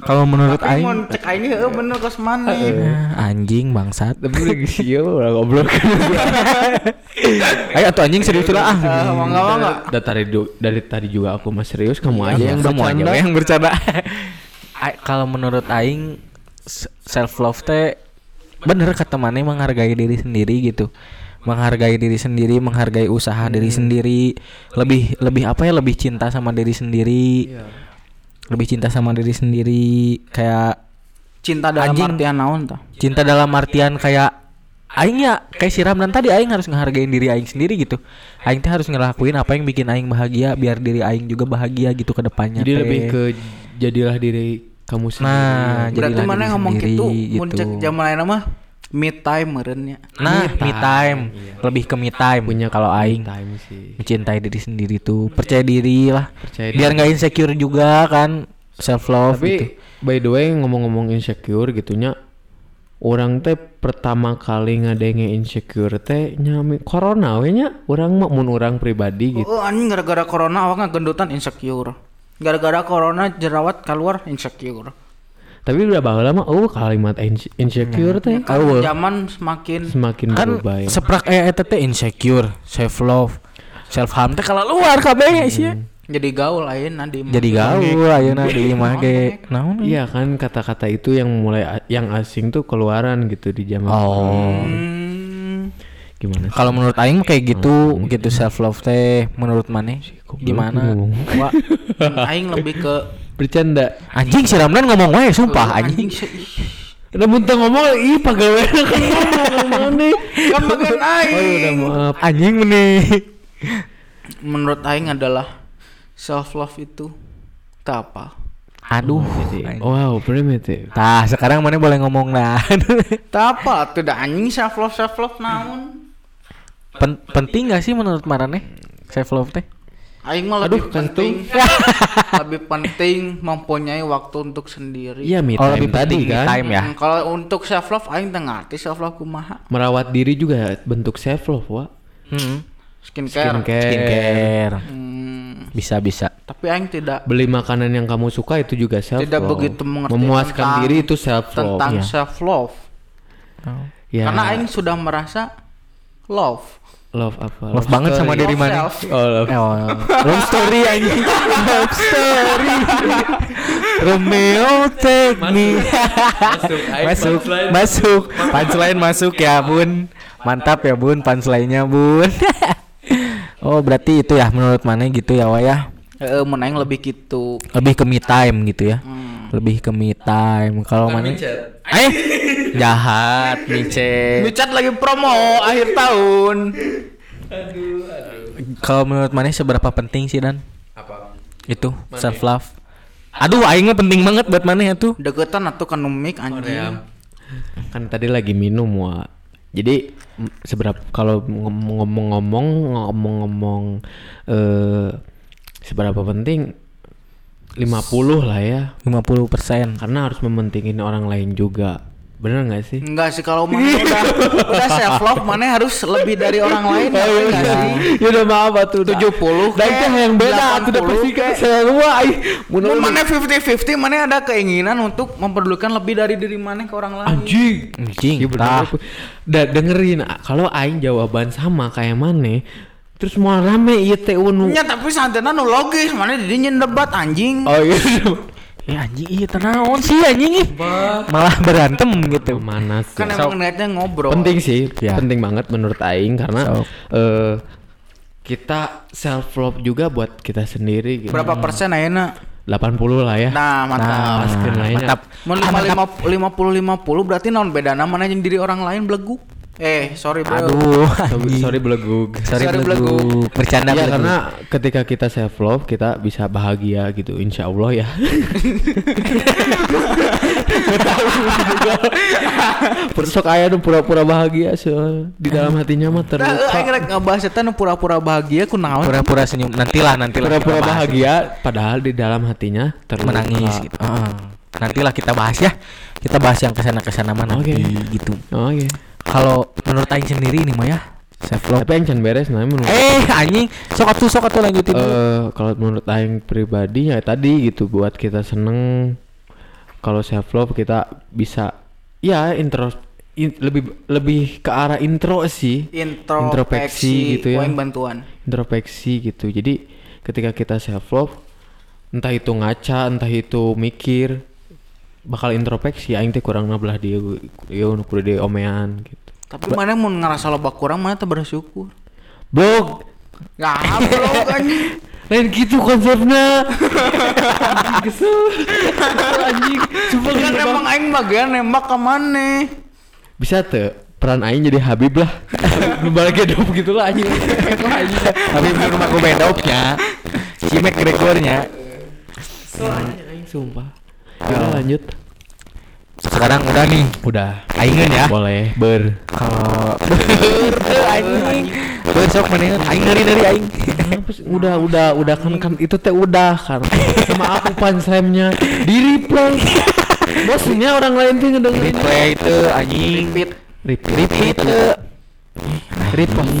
Kalau menurut Aing cek aing heeh bener kos mana. Ah, anjing bangsat. tapi lagi sih ya orang goblok Ayo atuh anjing serius lah ah. Eh, mangga mangga. dari dari tadi juga aku mas serius kamu aja yang kamu aja yang bercanda. Kalau menurut aing self love teh bener kata mana menghargai diri sendiri gitu. Menghargai diri sendiri, menghargai usaha diri sendiri, lebih lebih apa ya lebih cinta sama diri sendiri. Lebih cinta sama diri sendiri kayak Cinta dalam Anjing. artian naon tah? cinta dalam artian kayak aing ya kayak si Ramdan tadi aing harus ngehargain diri aing sendiri gitu. Aing teh harus ngelakuin apa yang bikin aing bahagia biar diri aing juga bahagia gitu ke depannya. jadi teh. lebih ke jadilah diri kamu sendiri Nah, Berarti jadilah mana ngomong sendiri, gitu, gitu. mun cek zaman lain mah me time merenya. Nah, me time, lebih ke me time punya kalau aing time sih mencintai diri sendiri tuh, percaya diri lah. Percaya biar nggak insecure juga kan, self love tapi gitu. by the way ngomong-ngomong insecure gitunya orang teh pertama kali ngadenge insecure teh nyami corona we nya orang mah mun orang pribadi gitu Oh, anjing gara-gara corona awak gendutan insecure. Gara-gara corona jerawat keluar insecure. tapi udah baheula mah oh kalimat inse- insecure teh Kan eueuh zaman semakin semakin Kan berubah ya. seprak eh eta teh insecure, self love, self harm teh kalau luar kabeh sih. ya. jadi gaul ayeuna di Jadi gaul ayeuna di imah ge. Naon? Iya kan kata-kata itu yang mulai yang asing tuh keluaran gitu di zaman Oh. Hmm, gimana? Kalau menurut aing kayak gitu, gitu self love teh menurut maneh. Kok gimana? Wah, aing lebih ke Bercanda. anjing si Ramdan ngomong wae sumpah anjing. Udah muntah ngomong, ih pegawai kan ngomong nih. kan bagian aing Oh ya udah maaf. Anjing meneh. menurut aing adalah self love itu tak apa Aduh. Jadi, wow, primitive. Nah, sekarang mana boleh ngomong nah. tak apa tidak anjing self love self love naon Pen- penting gak sih menurut Marane self love teh? aing mah lebih penting lebih penting mempunyai waktu untuk sendiri Iya, me Oh, lebih tadi penting me kan. time. ya. Hmm, kalau untuk self love aing teu ngarti self love kumaha Merawat diri juga bentuk self love, Wak. Hmm. skincare, Skincare. Skincare. Hmm, Bisa bisa. tapi aing tidak Beli makanan yang kamu suka itu juga self tidak love. begitu mengerti Memuaskan tentang- diri itu self love. tentang Iya. self love Ya. karena aing sudah merasa love love apa? Love banget sama diri Love mana? self. Oh, love. Oh, love story anjing. love story. Romeo take me. Masuk, masuk, punchline. masuk. Punchline masuk ya, Bun. Mantap ya, Bun. Punchline-nya, Bun. oh, berarti itu ya menurut mana gitu ya, Wah ya. Heeh, mun aing lebih gitu Lebih ke me time gitu ya. Hmm. Lebih ke me time. Kalau mana? Eh, jahat, mice. Micat lagi promo akhir tahun. Kalau menurut mana seberapa penting sih dan Apa? itu self love? Aduh, aing mah penting banget buat mana ya tuh. Deketan atau kan numik anjing. Korea. Kan tadi lagi minum, Wak. Jadi seberapa kalau ngomong-ngomong ngomong-ngomong eh seberapa penting 50 lah ya 50% karena harus mementingin orang lain juga bener nggak sih? Enggak sih kalau mana udah udah self love mana harus lebih dari orang lain ya, enggak sih? ya udah maaf atuh 70 dan itu yang beda. Atuh udah pasti kan semua. Ai Mun mana 50-50 mana ada keinginan untuk memperdulikan lebih dari diri mana ke orang lain. anjing. Anjing, Iya bener. da, dengerin. Kalau aing jawaban sama kayak mana terus mau rame ieu teh unu. Ya tapi santana nu logis mana di dinya debat anjing. oh iya Eh anjing iya tenaon sih anjing ih. Malah berantem gitu. mana sih Kan emang niatnya ngobrol. penting sih Ya. penting banget menurut aing karena So. eh kita self love juga buat kita sendiri gitu. Berapa persen ayeuna? 80 lah ya Nah, mantap. Nah, lainnya. mantap. Puluh lima puluh berarti naon bedana mana yang diri orang lain belegu? Eh, sorry bro. Aduh, sorry, anjing. sorry belegug Sorry, sorry, belegu. Bercanda ya karena ketika kita self love kita bisa bahagia gitu insya Allah ya Persok ayah tuh pura-pura bahagia so, di dalam hatinya mah Nah, terluka aing rek ngebahas eta nu pura-pura bahagia ku naon? pura-pura senyum. Nantilah nantilah. pura-pura bahagia padahal di dalam hatinya terluka menangis gitu. Heeh. Nantilah kita bahas ya. Kita bahas yang ke sana ke sana mana Oke. gitu. oh iya Kalau menurut Aing sendiri nih Maya self love. tapi yang can beres nah menurut Eh anjing, sok atuh sok atuh lanjutin. dulu. Eh, kalau menurut Aing pribadi ya tadi gitu buat kita seneng kalau self love kita bisa ya intro in- lebih lebih ke arah intro sih Introspeksi, Introspeksi gitu ya. bantuan. introspeksi gitu jadi ketika kita self love entah itu ngaca entah itu mikir bakal introspeksi aing teh kurang nabelah dia yo nu kudu dia omean gitu. Tapi mana mau ngerasa loba kurang mana teh bersyukur. blog. Ya, bro anjing. lain gitu konsepnya. Kesel. Anjing. Sumpah Kan kesel emang aing bagian nembak ke mana? bisa tuh peran Aing jadi Habib lah. Balik hidup gitu lah anjing. Tapi menurut aku bedopnya si McGregornya Soalnya Aing sumpah Yaudah lanjut. Sekarang udah nih. Udah. Aingin ya? Boleh. Ber. Kalau anjing. Besok mendingan aing dari dari aing. Udah udah udah kan kan itu teh udah kan. Sama aku punchline-nya. Di replay. Bosnya orang lain tuh ngedengerin. Replay itu anjing. Repeat. repeat repeat. Repost.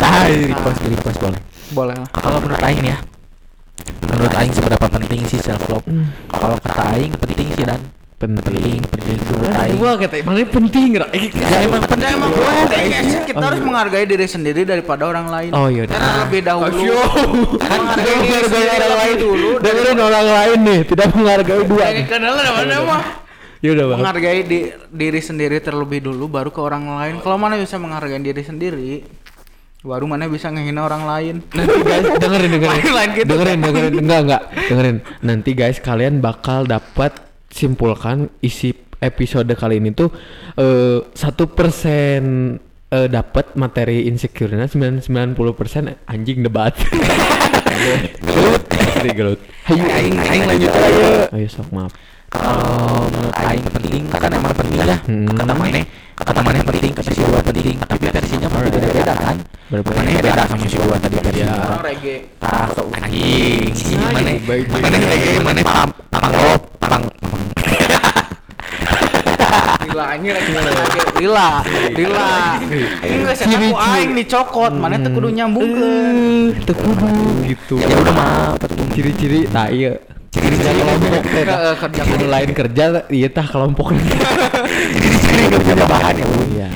Ah repost repost boleh. Boleh. Lah. kalau menurut aing ya menurut aing seberapa penting sih self love kalau kata aing penting sih dan penting penting menurut aing gua kata mana penting Ra. Ya emang Ya penting emang bro. kayaknya kita harus menghargai diri sendiri daripada orang lain. Oh, iya. Karena lebih dahulu. Menghargai diri Menghargai sendiri orang lain dulu. dengerin orang lain nih tidak menghargai dua Dari kenal mana mah. ya udah bang Menghargai di- diri sendiri terlebih dulu baru ke orang lain. Kalau mana bisa menghargai diri sendiri, baru mana bisa ngehina orang lain Nanti guys dengerin dengerin. Lain gitu. dengerin dengerin enggak enggak dengerin. Nanti guys kalian bakal dapat simpulkan isi episode kali ini tuh eh, satu persen eh, dapat materi insecure-nya 9 90% anjing debat. Gelut. Gelut. Ayo aing aing lanjut aja. Ayo sok maaf. Kalau menurut aing penting kan emang penting ya. Hmm. Kata mana? Kata mana penting, kata si Uwan penting. Tapi versinya mah beda-beda kan. Berbeda. Mana beda sama si Uwan tadi versinya. orang reggae Ah, kok anjing. Si mana? baik. Mana lagi mana pam pam rob, pam Lila anjir Lila Lila Ini gak sih aku aing dicokot Mana tuh kudu nyambungkeun Eh, teu kudu gitu. Ya udah mah, Ciri-ciri nah iya. Ciri-ciri kelompok teh. Kerja Anu lain kerja iya tah kelompok. Jadi nggak punya bahan ya. Iya.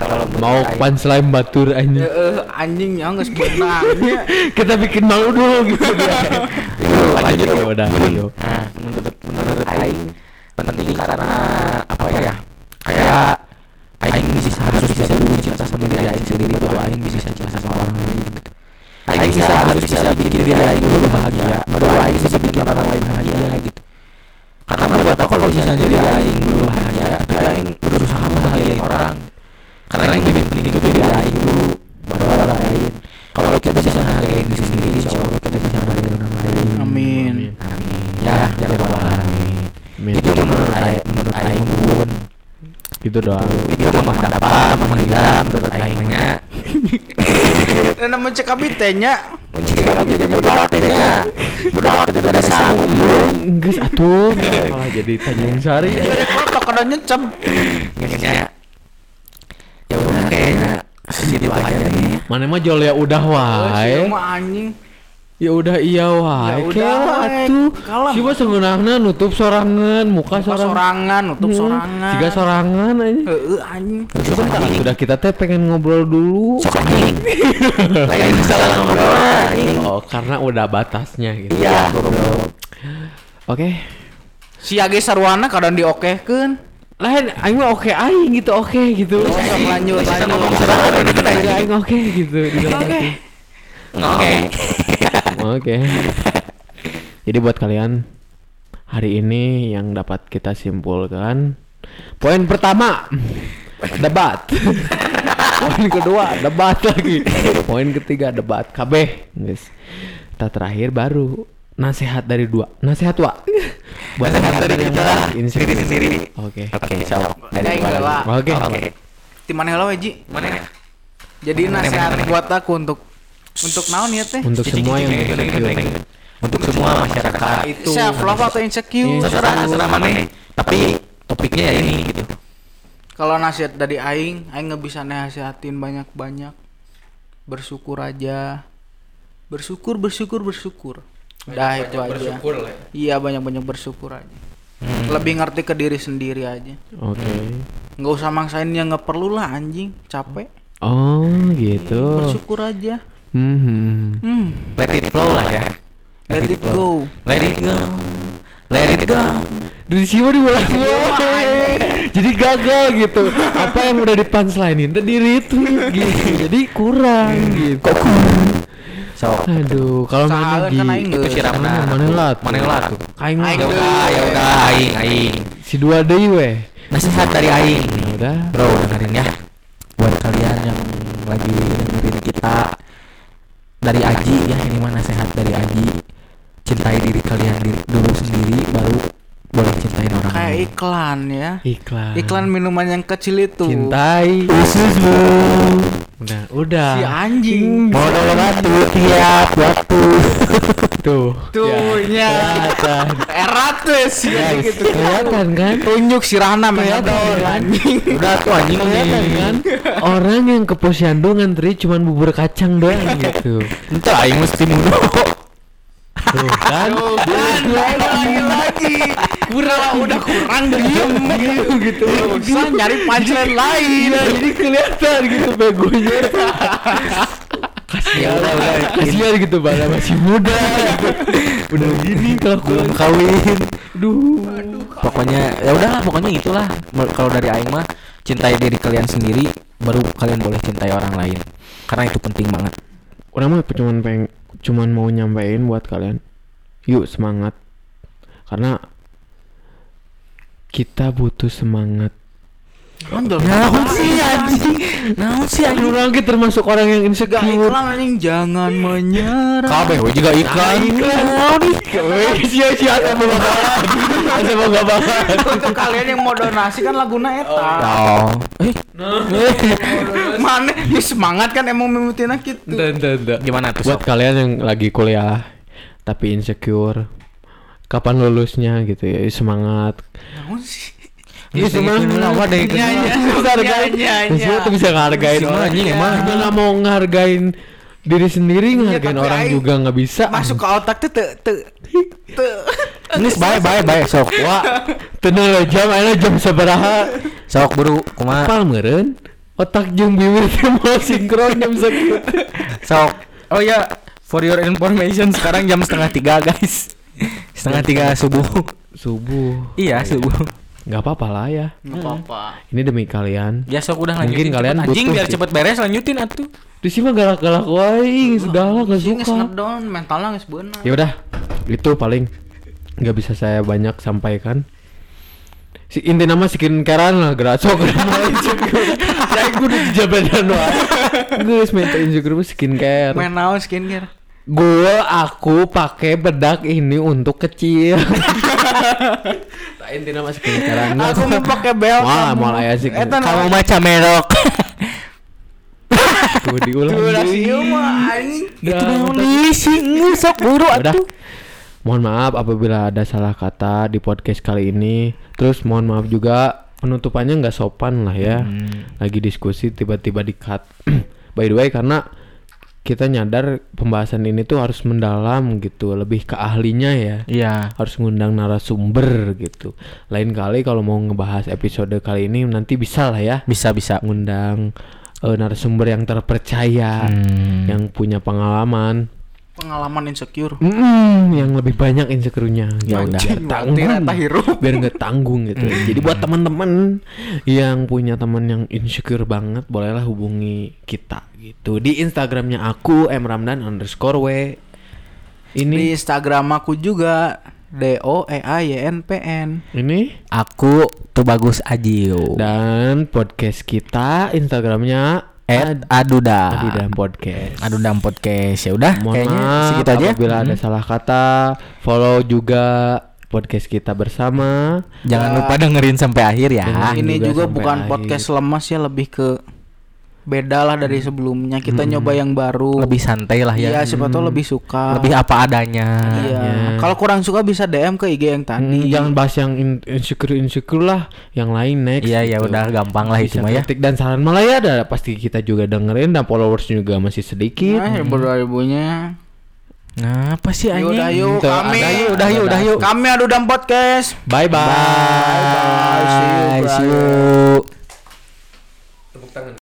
Kalau Mau punchline batur anjing. anjing ya nggak sebenarnya Kita bikin malu dulu gitu dia. lanjut Ya udah. Nah, menurut menurut aing penting karena apa ya? Kayak aing bisa harus bisa dulu cinta sama diri aing sendiri baru aing bisa cinta sama orang lain. gitu. Aing bisa harus bisa bikin diri aing dulu bahagia, baru aing bisa bikin orang lain bahagia gitu. Karena buat aku kalau misalnya diri aing dulu bahagia, tapi aing berusaha membahagiain orang. Karena aing lebih penting itu diri aing dulu, baru orang lain. Kalau kita bisa menghargai diri sendiri, insya Allah kita bisa menghargai orang lain. Amin Amin. Ya, ya Allah. Amin. Itu menurut aing, menurut aing pun. Gitu doang. Itu mah dapat, mah hilang menurut. Cek abitenya Jika kami jadi udah tehnya. Udah kita ada sanggup. Geus atuh. Malah jadi Tanjung Sari. Kotak kada nyecep Ya, ya udah kayaknya aja nih. Mana mah jol ya udah wae. Cuma anjing Ya udah iya wae. Ya. Kalah. Siapa seungeunahna nutup sorangan, muka Muka sorangan. sorangan, nutup Hmm, sorangan Siga sorangan aja. Heeh anjing Sebentar, sudah kita teh pengen ngobrol dulu. Ngobrol anjing. Oh, karena udah batasnya gitu. Iya. Oke. Si Age Sarwana kadang diokehkeun Lain aing mah oke aing gitu, oke gitu. Sok lanjut lanjut Aing aing oke gitu. Oke. Oke. Oke. Jadi buat kalian hari ini yang dapat kita simpulkan poin pertama debat. poin kedua debat lagi. Poin ketiga debat KB, guys. Kita terakhir baru nasihat dari dua. Nasihat wa. buat Nasihat dari yang kita insecure. sendiri sendiri. Oke. Oke, insyaallah. Dari. Oke. Oke. Di mana heula we, Ji? Mana ya? Jadi nasihat buat aku untuk untuk naon ya teh? Untuk semua yang insecure. untuk semua masyarakat Itu. Self love atau insecure? terserah terserah mana tapi topiknya ya ini gitu Kalau nasihat dari aing, aing nggak bisa nasihatin banyak-banyak. Bersyukur aja. Bersyukur, bersyukur, bersyukur. Udah itu aja. Iya banyak-banyak bersyukur aja. Lebih ngerti ke diri sendiri aja. Oke. Nggak usah maksain yang nggak perlu lah anjing, capek. Oh, gitu. Bersyukur aja. Hmm. Hmm, let it flow lah ya. Let it go. let it go. Let it go. Dari siapa diulang Jadi gagal gitu. Apa yang udah di punchline-in tadi itu gitu. Jadi kurang gitu. kok kurang? So Aduh, kalau mana Salah di kan itu siram mana mana lah tuh. mana lah tuh. Aing Aing ya udah ya udah aing aing. Si dua deui weh. nasihat dari aing. Ya udah. bro dengerin ya. Buat kalian yang lagi dengerin kita dari Aji ya ini mah nasihat dari Aji. Cintai diri kalian diri dulu sendiri baru boleh cintain orang Kayak lain iklan ya. Iklan. Iklan minuman yang kecil itu. cintai. ususmu Udah, udah. Si anjing. mau nolong atuh tiap waktu Tuh. Tuh Ya, nya. kelihatan. Erat tuh sih Guys, gitu. kelihatan kan? Tunjuk si Rana Kelihatan kan? udah tuh anjing Kelihatan kan? Orang yang ke posyandu ngantri cuman bubur kacang doang gitu. Entah aing mesti mudo Tuh kan? lagi lagi. Kurang udah kurang diem gitu gitu. Usah nyari punchline lain. Iya, jadi kelihatan gitu begonya. Kasihan, kasihan gitu pada masih muda. gitu. Udah gini kelakuan kawin Duh. pokoknya ya udahlah pokoknya itulah kalau dari aing mah cintai diri kalian sendiri baru kalian boleh cintai orang lain karena itu penting banget Orang mah cuman peng cuman mau nyampein buat kalian. Yuk semangat. Karena kita butuh semangat. Kan naon sih anjing naon sih anjing Orang kita termasuk orang yang insecure. iklan anjing jangan menyerah. kabeh we juga iklan Sia-sia saya mau banget. Mau gak banget. Untuk kalian yang mau donasi kan laguna eta. oh eh Mana ya semangat kan emang mimitina gitu. Dan dan dan. gimana tuh Buat kalian yang lagi kuliah tapi insecure, kapan lulusnya gitu ya? Semangat. Naon sih? Iya, semangat. Apa deh, Iya, iya. Bisa hargain. Iya, iya, Semua iya. tuh bisa ngehargain Si orang. anjing Iya. emang. Dia nggak mau ngehargain diri sendiri, ngehargain tapi orang juga nggak bisa. Masuk ke otak tuh te te te. Geus bae bae bae sok Wah, tenang lah jam, ayo jam sabaraha. sok buru kumaha Apal meureun? Otak jeung bibir teh mau sinkron jam segitu. sok oh ya for your information sekarang jam setengah tiga guys setengah tiga subuh Subuh. iya subuh Nggak apa-apa lah ya. Enggak apa-apa. Ini demi kalian. ya sok udah Mungkin lanjutin kalian cepet, anjing butuh biar cepet beres lanjutin atuh Di sini mah galak-galak wae, sudah lah gak Sih geus suka. ngedown mentalnya geus beunang. Ya udah, itu paling nggak bisa saya banyak sampaikan. Si inti nama skincarean lah gerasok Saya kudu dijabadan wae. Geus minta insecure mah skincare. Main naon skincare? Gue aku pakai bedak ini untuk kecil. Tak inti nama skincarean. Aku mau pakai bel. Wah, mau aya sih. Kamu macam merok Tuh diulang. Deui. sih mah anjing. itu nih sih sok buru atuh Mohon maaf apabila ada salah kata di podcast kali ini. Terus mohon maaf juga penutupannya nggak sopan lah ya. Lagi diskusi tiba-tiba di cut. By the way karena kita nyadar pembahasan ini tuh harus mendalam gitu, lebih ke ahlinya ya. iya Harus ngundang narasumber gitu. Lain kali kalau mau ngebahas episode kali ini nanti bisa lah ya bisa bisa ngundang eh, narasumber yang terpercaya, Hmm. yang punya pengalaman. Pengalaman insecure. Mm, yang lebih banyak insecure-nya Ya Biar udah. nggak tanggung hirup. biar nggak tanggung gitu jadi buat teman-teman yang punya teman yang insecure banget bolehlah hubungi kita gitu di instagramnya aku m ramdan underscore w Di ini Instagram aku juga D O E A Y N P N. ini aku tuh bagus Ajiu dan podcast kita instagramnya at aduda Adi dan podcast adudam podcast ya udah kayaknya segitu aja apabila ada Hmm. salah kata follow juga podcast kita bersama jangan lupa dengerin sampai akhir ya Dengerin. Ini juga juga bukan akhir. podcast lemas ya lebih ke beda lah dari sebelumnya. Kita nyoba yang baru. lebih santai lah ya Iya, siapa tahu lebih suka. lebih apa adanya Iya. Ya. Kalau kurang suka bisa DM ke IG yang Hmm, tadi. jangan bahas yang in- insecure insecure lah, yang lain next. iya ya gitu. udah gampang lah itu mah ya kritik dan saran malah ya ada pasti kita juga dengerin dan followers juga masih sedikit. Nah, berdua ibunya. nah apa sih anjing udah yuk Tuh, kami. udah yuk udah yuk udah yuk Kami adu dam podcast. Bye bye. Bye bye. See you, See you. brother.